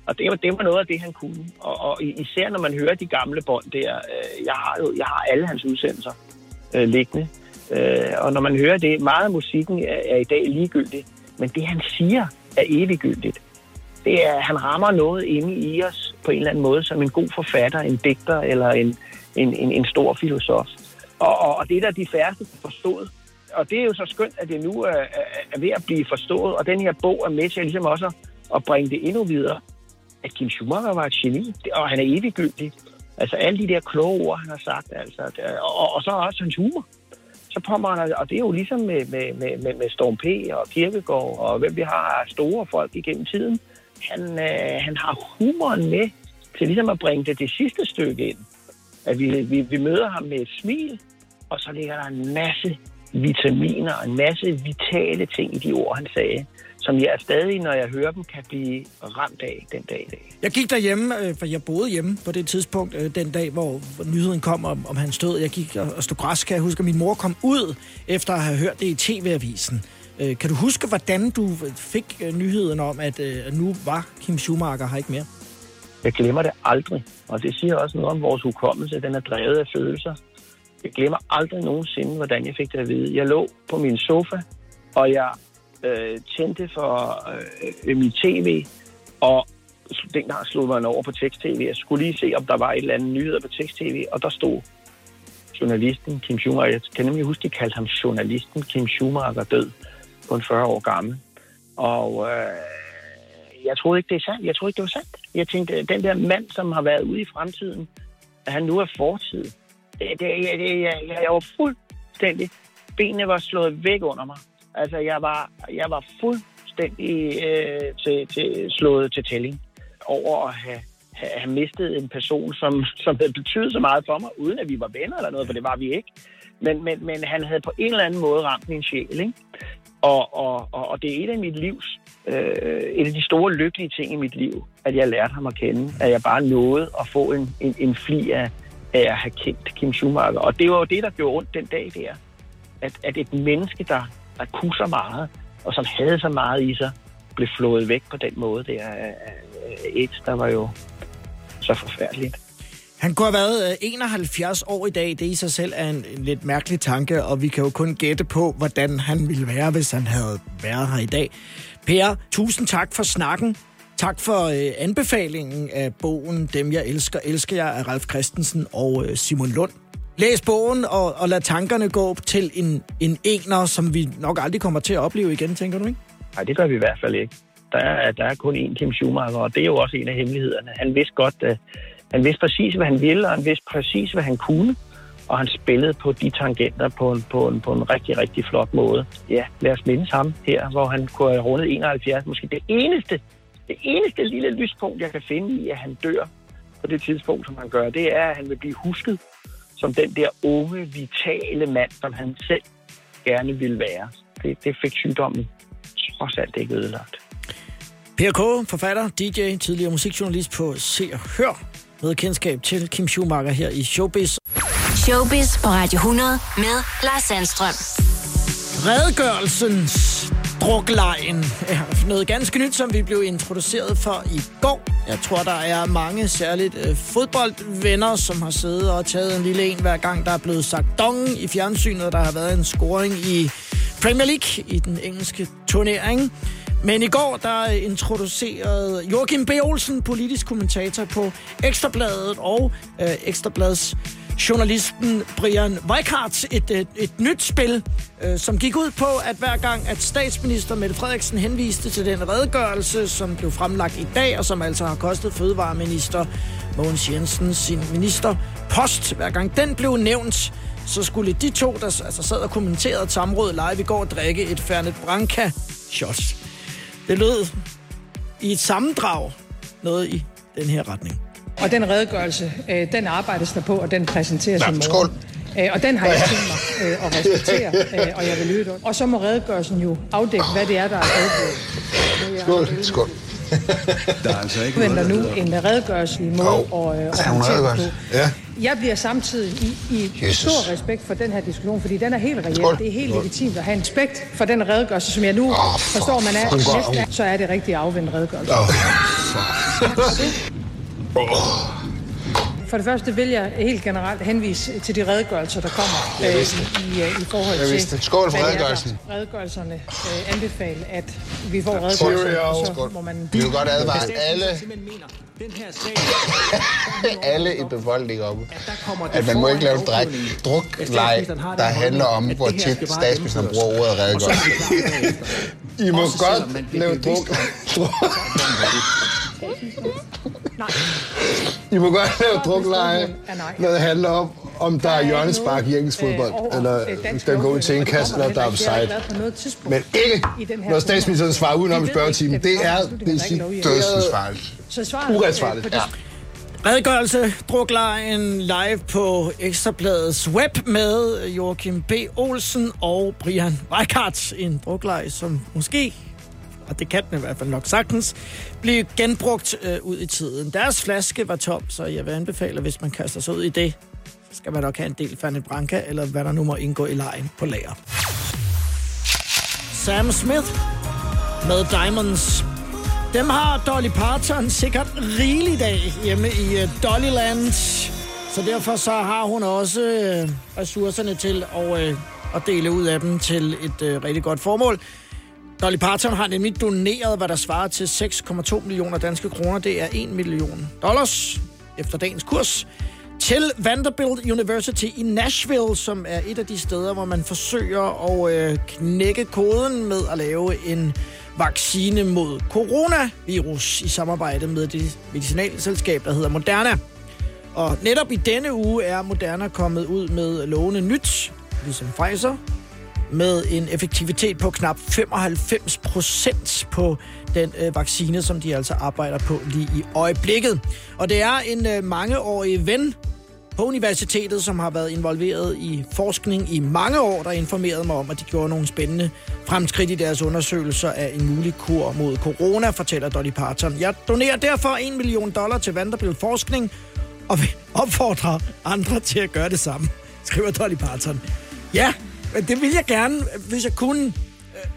Og det var, det var noget af det, han kunne. Og, og især når man hører de gamle bånd der, øh, jeg har jo jeg har alle hans udsendelser øh, liggende. Øh, og når man hører det, meget af musikken er, er i dag ligegyldig, men det han siger er eviggyldigt. Det er, han rammer noget inde i os på en eller anden måde, som en god forfatter, en digter eller en, en, en, en stor filosof. Og, og, og det er der de færreste forstået. Og det er jo så skønt, at det nu er, er, ved at blive forstået, og den her bog er med til ligesom også at bringe det endnu videre. At Kim Schumacher var et geni, og han er eviggyldig. Altså alle de der kloge ord, han har sagt, altså, øh, og, og så også hans humor. Så kommer han, og det er jo ligesom med, med, med, med, med Storm P. og Kirkegaard, og hvem vi har store folk igennem tiden. Han, øh, han har humoren med til ligesom at bringe det det sidste stykke ind. At vi, vi, vi møder ham med et smil, og så ligger der en masse vitaminer og en masse vitale ting i de ord, han sagde, som jeg stadig, når jeg hører dem, kan blive ramt af den dag i dag. Jeg gik derhjemme, øh, for jeg boede hjemme på det tidspunkt, øh, den dag, hvor nyheden kom om, om hans død. Jeg gik og stod græs, kan jeg huske, at min mor kom ud, efter at have hørt det i TV-avisen. Øh, Kan du huske, hvordan du fik nyheden om, at nu var Kim Schumacher her ikke mere? Jeg glemmer det aldrig, og det siger også noget om vores hukommelse. Den er drevet af følelser. Jeg glemmer aldrig nogensinde, hvordan jeg fik det at vide. Jeg lå på min sofa, og jeg øh, tændte for øh, øhm min tv, og dengang slog man over på tekst-tv. Jeg skulle lige se, om der var et eller andet nyheder på tekst-tv, og der stod journalisten Kim Schumacher. Jeg kan nemlig huske, de kaldte ham journalisten Kim Schumacher død, kun 40 år gammel. Og øh, jeg troede ikke, det er sandt. Jeg troede ikke, det var sandt. Jeg tænkte, øh, den der mand, som har været ude i fremtiden, at han nu er fortid. Det, det, jeg, det, jeg, jeg var fuldstændig... Benene var slået væk under mig. Altså, jeg var, jeg var fuldstændig øh, til, til, slået til tælling over at have, have, have mistet en person, som, som havde betydet så meget for mig, uden at vi var venner eller noget, for det var vi ikke. Men, men, men han havde på en eller anden måde ramt min sjæl, ikke? Og, og, og, og det er et af mit livs, øh, et af de store lykkelige ting i mit liv, at jeg lærte ham at kende. At jeg bare nåede at få en, en, en fli af, af at have kendt Kim Schumacher. Og det var jo det, der gjorde ondt den dag der. At, at et menneske, der, der kunne så meget, og som havde så meget i sig, blev flået væk på den måde der Et, der var jo så forfærdeligt. Han kunne have været øh, 71 år i dag. Det i sig selv er en, en lidt mærkelig tanke, og vi kan jo kun gætte på, hvordan han ville være, hvis han havde været her i dag. Per, tusind tak for snakken. Tak for øh, anbefalingen af bogen Dem jeg elsker, elsker jeg af Ralf Christensen og øh, Simon Lund. Læs bogen og, og lad tankerne gå til en, en ener, som vi nok aldrig kommer til at opleve igen, tænker du ikke? Nej, det gør vi i hvert fald ikke. Der er, der er kun én Kim Schumacher, og det er jo også en af hemmelighederne. Han vidste godt, uh, han vidste præcis, hvad han ville, og han vidste præcis, hvad han kunne. Og han spillede på de tangenter på en, på en, på en rigtig, rigtig flot måde. Ja, lad os mindes ham her, hvor han kunne have rundet 71. Måske det eneste, det eneste lille lyspunkt, jeg kan finde i, at han dør på det tidspunkt, som han gør, det er, at han vil blive husket som den der unge, vitale mand, som han selv gerne ville være. Det, det fik sygdommen trods alt ikke ødelagt. Per K., forfatter, DJ, tidligere musikjournalist på Se og Hør, med kendskab til Kim Schumacher her i Showbiz. Showbiz på Radio 100 med Lars Sandstrøm. Redegørelsens druklejen er noget ganske nyt, som vi blev introduceret for i går. Jeg tror, der er mange særligt øh, fodboldvenner, som har siddet og taget en lille en hver gang, der er blevet sagt dong i fjernsynet, der har været en scoring i Premier League i den engelske turnering. Men i går, der introducerede Joachim B. Olsen, politisk kommentator på Ekstrabladet og øh, Ekstrabladets journalisten Brian Weikart et, et, et nyt spil, øh, som gik ud på, at hver gang, at statsminister Mette Frederiksen henviste til den redegørelse, som blev fremlagt i dag, og som altså har kostet fødevareminister Mogens Jensen sin ministerpost, hver gang den blev nævnt, så skulle de to, der altså sad og kommenterede et samråd live i går, drikke et Fernet Branca shot. Det lød i et sammendrag noget i den her retning. Og den redegørelse, øh, den arbejdes der på, og den præsenteres Nå, i morgen. skål. Øh, og den har jeg tænkt mig øh, at respektere, øh, og jeg vil lytte. Og så må redegørelsen jo afdække, hvad det er, der er afdækket. Skål. Skål. Der er altså Jeg venter nu en redegørelse i mål og, øh, og er håndtere på. Ja. Jeg bliver samtidig i, i Jesus. stor respekt for den her diskussion, fordi den er helt reel. Skål. Det er helt Skål. legitimt at have en respekt for den redegørelse, som jeg nu oh, for forstår, man er. Så er det rigtig afvendt redegørelse. Åh, For Oh. Det første vil jeg helt generelt henvise til de redegørelser, der kommer øh, i, i, øh, i forhold Jeg til... vidste det. Skål for redegørelsen. Redegørelserne øh, anbefale, at vi får redegørelser, og så må man... Vi vil godt advare alle, Den her sag, alle i befolkningen om, kommer at man må ikke lave dræk, drukleg, der handler om, hvor tit statsministeren bruger ordet redegørelse. I må godt lave druk. I må godt lave drukleje, når det handler om, om der er hjørnespark i engelsk fodbold, eller den går ud til en kasse, eller der er offside. Men ikke, når statsministeren svarer udenom i spørgetimen. Det er, det er dødsensfarligt. Så svaret, Uretfærdigt, øh, ja. Redegørelse druklejen live på Ekstrabladets web med Joachim B. Olsen og Brian Weikart. En druklej, som måske, og det kan den i hvert fald nok sagtens, blive genbrugt øh, ud i tiden. Deres flaske var tom, så jeg vil anbefale, hvis man kaster sig ud i det, skal man nok have en del Fanny Branca, eller hvad der nu må indgå i lejen på lager. Sam Smith med Diamonds dem har Dolly Parton sikkert rigeligt af hjemme i uh, Dollyland. Så derfor så har hun også uh, ressourcerne til at, uh, at dele ud af dem til et uh, rigtig godt formål. Dolly Parton har nemlig doneret, hvad der svarer til 6,2 millioner danske kroner. Det er 1 million dollars efter dagens kurs til Vanderbilt University i Nashville, som er et af de steder, hvor man forsøger at øh, knække koden med at lave en vaccine mod coronavirus i samarbejde med det medicinalselskab, der hedder Moderna. Og netop i denne uge er Moderna kommet ud med lovende nyt, ligesom Pfizer, med en effektivitet på knap 95 procent på den øh, vaccine, som de altså arbejder på lige i øjeblikket. Og det er en øh, mangeårig ven på universitetet, som har været involveret i forskning i mange år, der informerede mig om, at de gjorde nogle spændende fremskridt i deres undersøgelser af en mulig kur mod corona, fortæller Dolly Parton. Jeg donerer derfor 1 million dollar til Vanderbilt Forskning og vil opfordre andre til at gøre det samme, skriver Dolly Parton. Ja, det vil jeg gerne, hvis jeg kunne.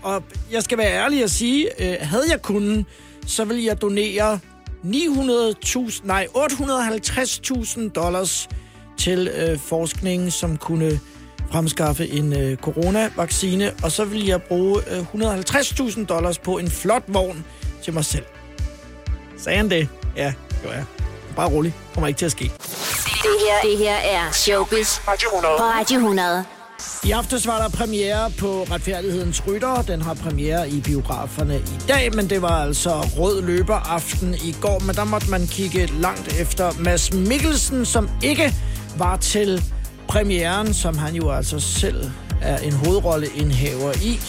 Og jeg skal være ærlig og sige, øh, havde jeg kunnet, så vil jeg donere 900.000, nej, 850.000 dollars til øh, forskning, som kunne fremskaffe en øh, coronavaccine, og så vil jeg bruge øh, 150.000 dollars på en flot vogn til mig selv. Sagde han det? Ja, jo ja. Bare rolig. Kommer ikke til at ske. Det her, det her er Showbiz på Radio 100. I aftes var der premiere på Retfærdighedens Rytter. Den har premiere i biograferne i dag, men det var altså rød løber aften i går. Men der måtte man kigge langt efter Mads Mikkelsen, som ikke var til premieren, som han jo altså selv er en hovedrolleindhaver i,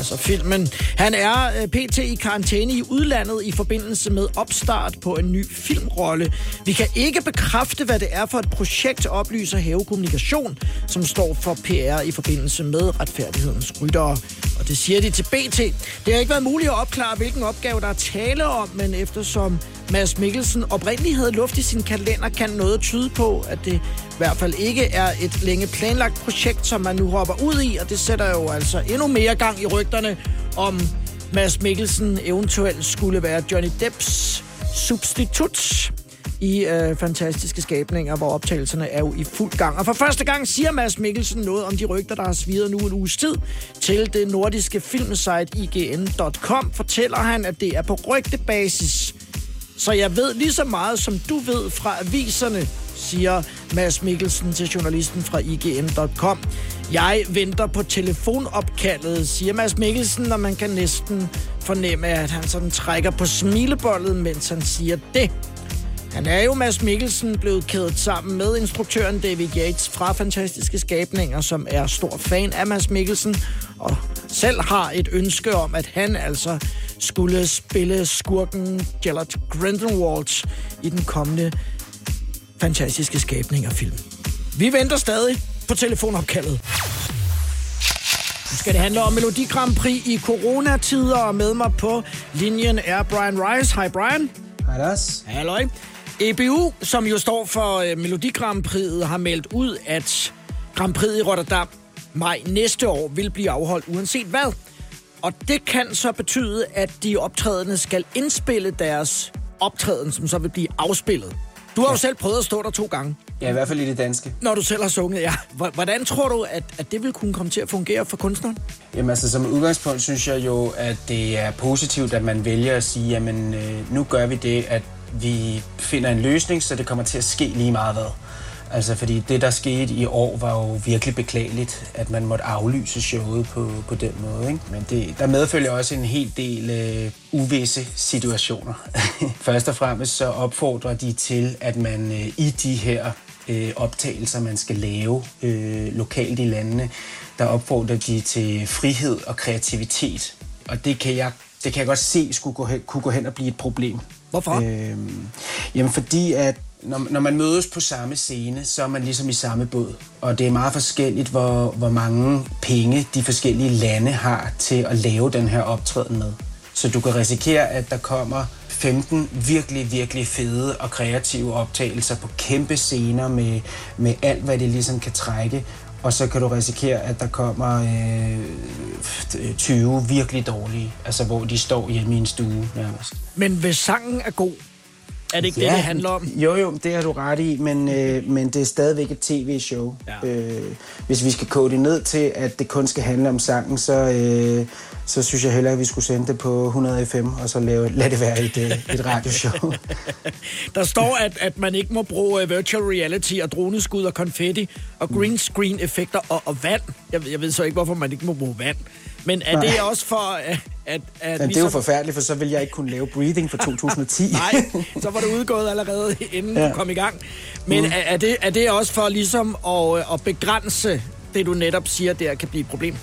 altså filmen. Han er øh, pt. i karantæne i udlandet i forbindelse med opstart på en ny filmrolle. Vi kan ikke bekræfte, hvad det er for et projekt, oplyser Have Kommunikation, som står for PR i forbindelse med retfærdighedens ryttere. Og det siger de til BT. Det har ikke været muligt at opklare, hvilken opgave der er tale om, men eftersom Mads Mikkelsen oprindeligt havde luft i sin kalender, kan noget tyde på, at det hvert fald ikke er et længe planlagt projekt, som man nu hopper ud i, og det sætter jo altså endnu mere gang i rygterne om Mads Mikkelsen eventuelt skulle være Johnny Depps substitut i øh, fantastiske skabninger, hvor optagelserne er jo i fuld gang. Og for første gang siger Mads Mikkelsen noget om de rygter, der har svidet nu en uges tid. Til det nordiske filmsite IGN.com fortæller han, at det er på rygtebasis. Så jeg ved lige så meget, som du ved fra aviserne, siger Mads Mikkelsen til journalisten fra IGN.com. Jeg venter på telefonopkaldet, siger Mads Mikkelsen, når man kan næsten fornemme, at han sådan trækker på smilebollet, mens han siger det. Han er jo Mads Mikkelsen blevet kædet sammen med instruktøren David Yates fra Fantastiske Skabninger, som er stor fan af Mads Mikkelsen, og selv har et ønske om, at han altså skulle spille skurken Gellert Grindelwald i den kommende Fantastiske Skabninger film. Vi venter stadig på telefonopkaldet. Nu skal det handle om Melodi Grand Prix i coronatider, og med mig på linjen er Brian Rice. Hej Brian. Hej Lars. Halløj. EBU, som jo står for øh, Melodi Grand Prix, har meldt ud, at Grand Prix i Rotterdam maj næste år vil blive afholdt uanset hvad. Og det kan så betyde, at de optrædende skal indspille deres optræden, som så vil blive afspillet. Du har ja. jo selv prøvet at stå der to gange. Ja, i hvert fald i det danske. Når du selv har sunget, ja. Hvordan tror du, at, at det vil kunne komme til at fungere for kunstneren? Jamen altså, som udgangspunkt synes jeg jo, at det er positivt, at man vælger at sige, jamen øh, nu gør vi det, at vi finder en løsning, så det kommer til at ske lige meget hvad. Altså, fordi det, der skete i år, var jo virkelig beklageligt, at man måtte aflyse showet på, på den måde. Ikke? Men det, der medfølger også en hel del øh, uvisse situationer. Først og fremmest så opfordrer de til, at man øh, i de her øh, optagelser, man skal lave øh, lokalt i landene, der opfordrer de til frihed og kreativitet. Og det kan jeg, det kan jeg godt se skulle gå hen, kunne gå hen og blive et problem. Hvorfor? Øhm, jamen fordi, at når, når man mødes på samme scene, så er man ligesom i samme båd. Og det er meget forskelligt, hvor, hvor mange penge de forskellige lande har til at lave den her optræden med. Så du kan risikere, at der kommer 15 virkelig, virkelig fede og kreative optagelser på kæmpe scener med, med alt, hvad det ligesom kan trække. Og så kan du risikere, at der kommer øh, 20 virkelig dårlige, altså hvor de står hjemme i en stue nærmest. Men hvis sangen er god, er det ikke ja, det, det handler om? Jo, jo, det har du ret i, men, øh, men det er stadigvæk et tv-show. Ja. Øh, hvis vi skal kode det ned til, at det kun skal handle om sangen, så, øh, så synes jeg hellere, at vi skulle sende det på 100 FM, og så lave, lad det være et, øh, et radioshow. Der står, at, at man ikke må bruge uh, virtual reality og droneskud og konfetti og green screen effekter og, og vand. Jeg, jeg ved så ikke, hvorfor man ikke må bruge vand. Men er det også for... At, at, at Men det er jo forfærdeligt, for så vil jeg ikke kunne lave breathing for 2010. Nej, så var det udgået allerede, inden ja. du kom i gang. Men mm. er, er, det, er det også for ligesom at, at begrænse det, du netop siger, der kan blive et problem?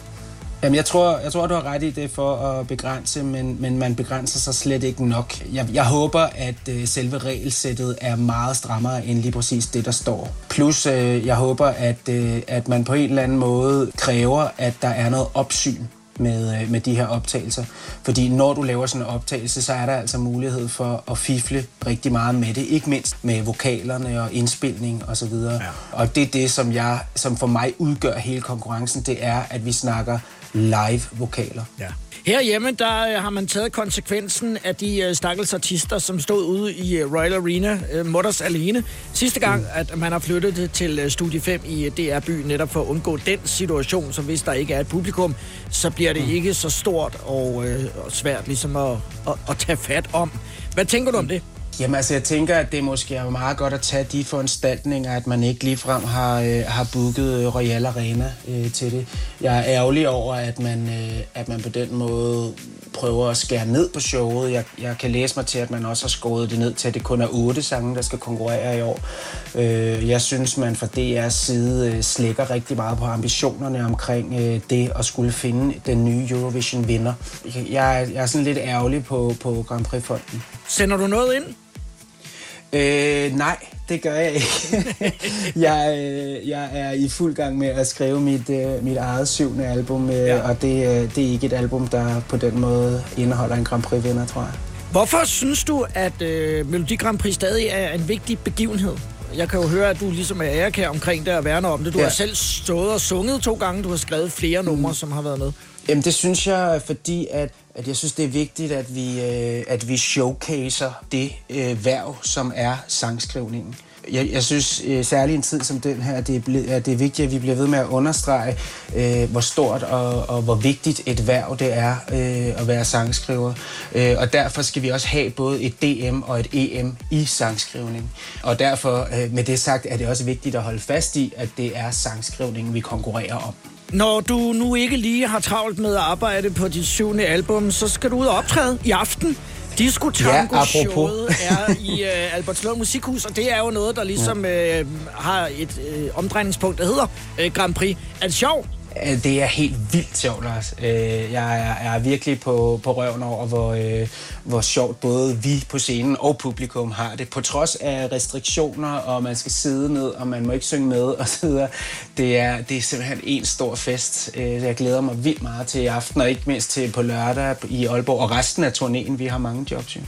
Jamen, jeg tror, jeg tror, du har ret i det for at begrænse, men, men man begrænser sig slet ikke nok. Jeg, jeg håber, at øh, selve regelsættet er meget strammere end lige præcis det, der står. Plus, øh, jeg håber, at, øh, at man på en eller anden måde kræver, at der er noget opsyn med, øh, med de her optagelser. Fordi når du laver sådan en optagelse, så er der altså mulighed for at fifle rigtig meget med det. Ikke mindst med vokalerne og indspilning osv. Og, ja. og det er det, som, jeg, som for mig udgør hele konkurrencen, det er, at vi snakker live-vokaler. Ja. Herhjemme, der øh, har man taget konsekvensen af de uh, stakkels artister, som stod ude i uh, Royal Arena, Mutters alene. Sidste gang, mm. at man har flyttet det til Studie 5 i DR By, netop for at undgå den situation, så hvis der ikke er et publikum, så bliver det mm. ikke så stort og, uh, og svært ligesom at, at, at tage fat om. Hvad tænker du om det? Jamen altså, jeg tænker, at det måske er meget godt at tage de foranstaltninger, at man ikke ligefrem har, øh, har booket øh, Royal Arena øh, til det. Jeg er ærgerlig over, at man, øh, at man på den måde prøver at skære ned på showet. Jeg, jeg kan læse mig til, at man også har skåret det ned til, at det kun er otte sange, der skal konkurrere i år. Øh, jeg synes, man fra DR's side øh, slækker rigtig meget på ambitionerne omkring øh, det at skulle finde den nye Eurovision-vinder. Jeg, jeg er sådan lidt ærgerlig på, på Grand Prix-fonden. Sender du noget ind? Øh, nej, det gør jeg ikke. jeg, øh, jeg er i fuld gang med at skrive mit, øh, mit eget syvende album, øh, ja. og det, øh, det er ikke et album, der på den måde indeholder en Grand Prix-vinder, tror jeg. Hvorfor synes du, at øh, Melodi Grand Prix stadig er en vigtig begivenhed? Jeg kan jo høre, at du ligesom er ærekær omkring det og værner om det. Du ja. har selv stået og sunget to gange. Du har skrevet flere numre, mm. som har været med. Jamen, det synes jeg, fordi at, at jeg synes, det er vigtigt, at vi, øh, at vi showcaser det øh, værv, som er sangskrivningen jeg, jeg synes øh, særligt en tid som den her, det er, ble, at det er vigtigt, at vi bliver ved med at understrege, øh, hvor stort og, og hvor vigtigt et værv det er øh, at være sangskriver. Øh, og derfor skal vi også have både et DM og et EM i sangskrivning. Og derfor, øh, med det sagt, er det også vigtigt at holde fast i, at det er sangskrivningen, vi konkurrerer om. Når du nu ikke lige har travlt med at arbejde på dit syvende album, så skal du ud og optræde i aften. Disco Tango ja, showet er i uh, Albertslund Musikhus, og det er jo noget, der ligesom uh, har et uh, omdrejningspunkt, der hedder uh, Grand Prix. Er det sjovt? Det er helt vildt sjovt, Lars. Jeg er virkelig på, på røven over, hvor, hvor sjovt både vi på scenen og publikum har det. På trods af restriktioner, og man skal sidde ned, og man må ikke synge med osv. Det er, det er simpelthen en stor fest. Jeg glæder mig vildt meget til i aften, og ikke mindst til på lørdag i Aalborg, og resten af turnéen. Vi har mange jobs, jo.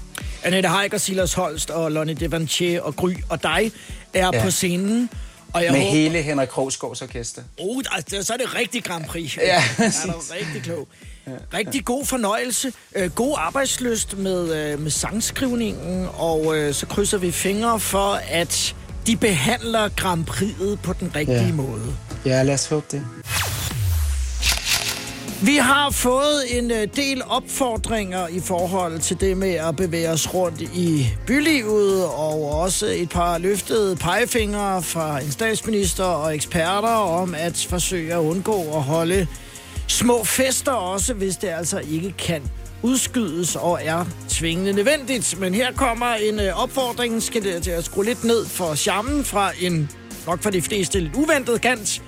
Annette Heiker, Silas Holst og Lonnie Devanchier og Gry og dig er ja. på scenen. Og jeg med håber... hele Henrik Krogsgaards orkester. Oh, der, så er det rigtig Grand Prix. Ja, ja er rigtig klog. Rigtig god fornøjelse, øh, god arbejdsløst med, øh, med sangskrivningen, og øh, så krydser vi fingre for, at de behandler Grand Prix'et på den rigtige ja. måde. Ja, lad os håbe det. Vi har fået en øh, del opfordringer i forhold til det med at bevæge os rundt i bylivet, og også et par løftede pegefingre fra en statsminister og eksperter om at forsøge at undgå at holde små fester også, hvis det altså ikke kan udskydes og er tvingende nødvendigt. Men her kommer en øh, opfordring, skal det til at skrue lidt ned for charmen fra en nok for de fleste lidt uventet kant.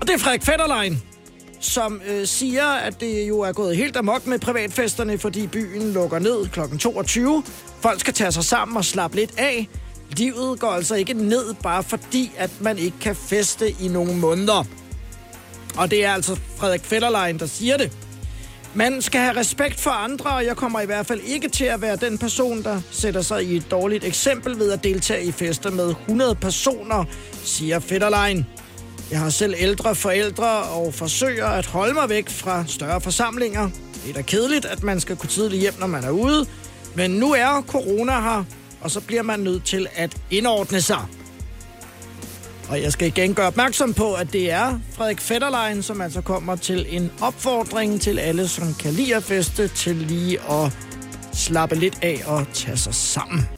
Og det er Frederik Fetterlein, som øh, siger, at det jo er gået helt amok med privatfesterne, fordi byen lukker ned kl. 22. Folk skal tage sig sammen og slappe lidt af. Livet går altså ikke ned, bare fordi, at man ikke kan feste i nogle måneder. Og det er altså Frederik Fetterlein, der siger det. Man skal have respekt for andre, og jeg kommer i hvert fald ikke til at være den person, der sætter sig i et dårligt eksempel ved at deltage i fester med 100 personer, siger Fetterlein. Jeg har selv ældre forældre og forsøger at holde mig væk fra større forsamlinger. Det er da kedeligt, at man skal gå tidligt hjem, når man er ude. Men nu er corona her, og så bliver man nødt til at indordne sig. Og jeg skal igen gøre opmærksom på, at det er Frederik Fetterlein, som altså kommer til en opfordring til alle, som kan lide at feste, til lige at slappe lidt af og tage sig sammen.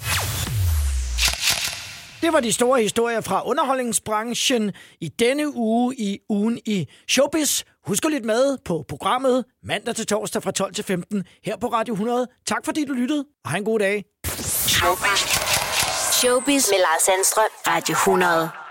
Det var de store historier fra underholdningsbranchen i denne uge i ugen i Showbiz. Husk at lytte med på programmet mandag til torsdag fra 12 til 15 her på Radio 100. Tak fordi du lyttede, og have en god dag. Showbiz. Showbiz med Lars Sandstrøm. Radio 100.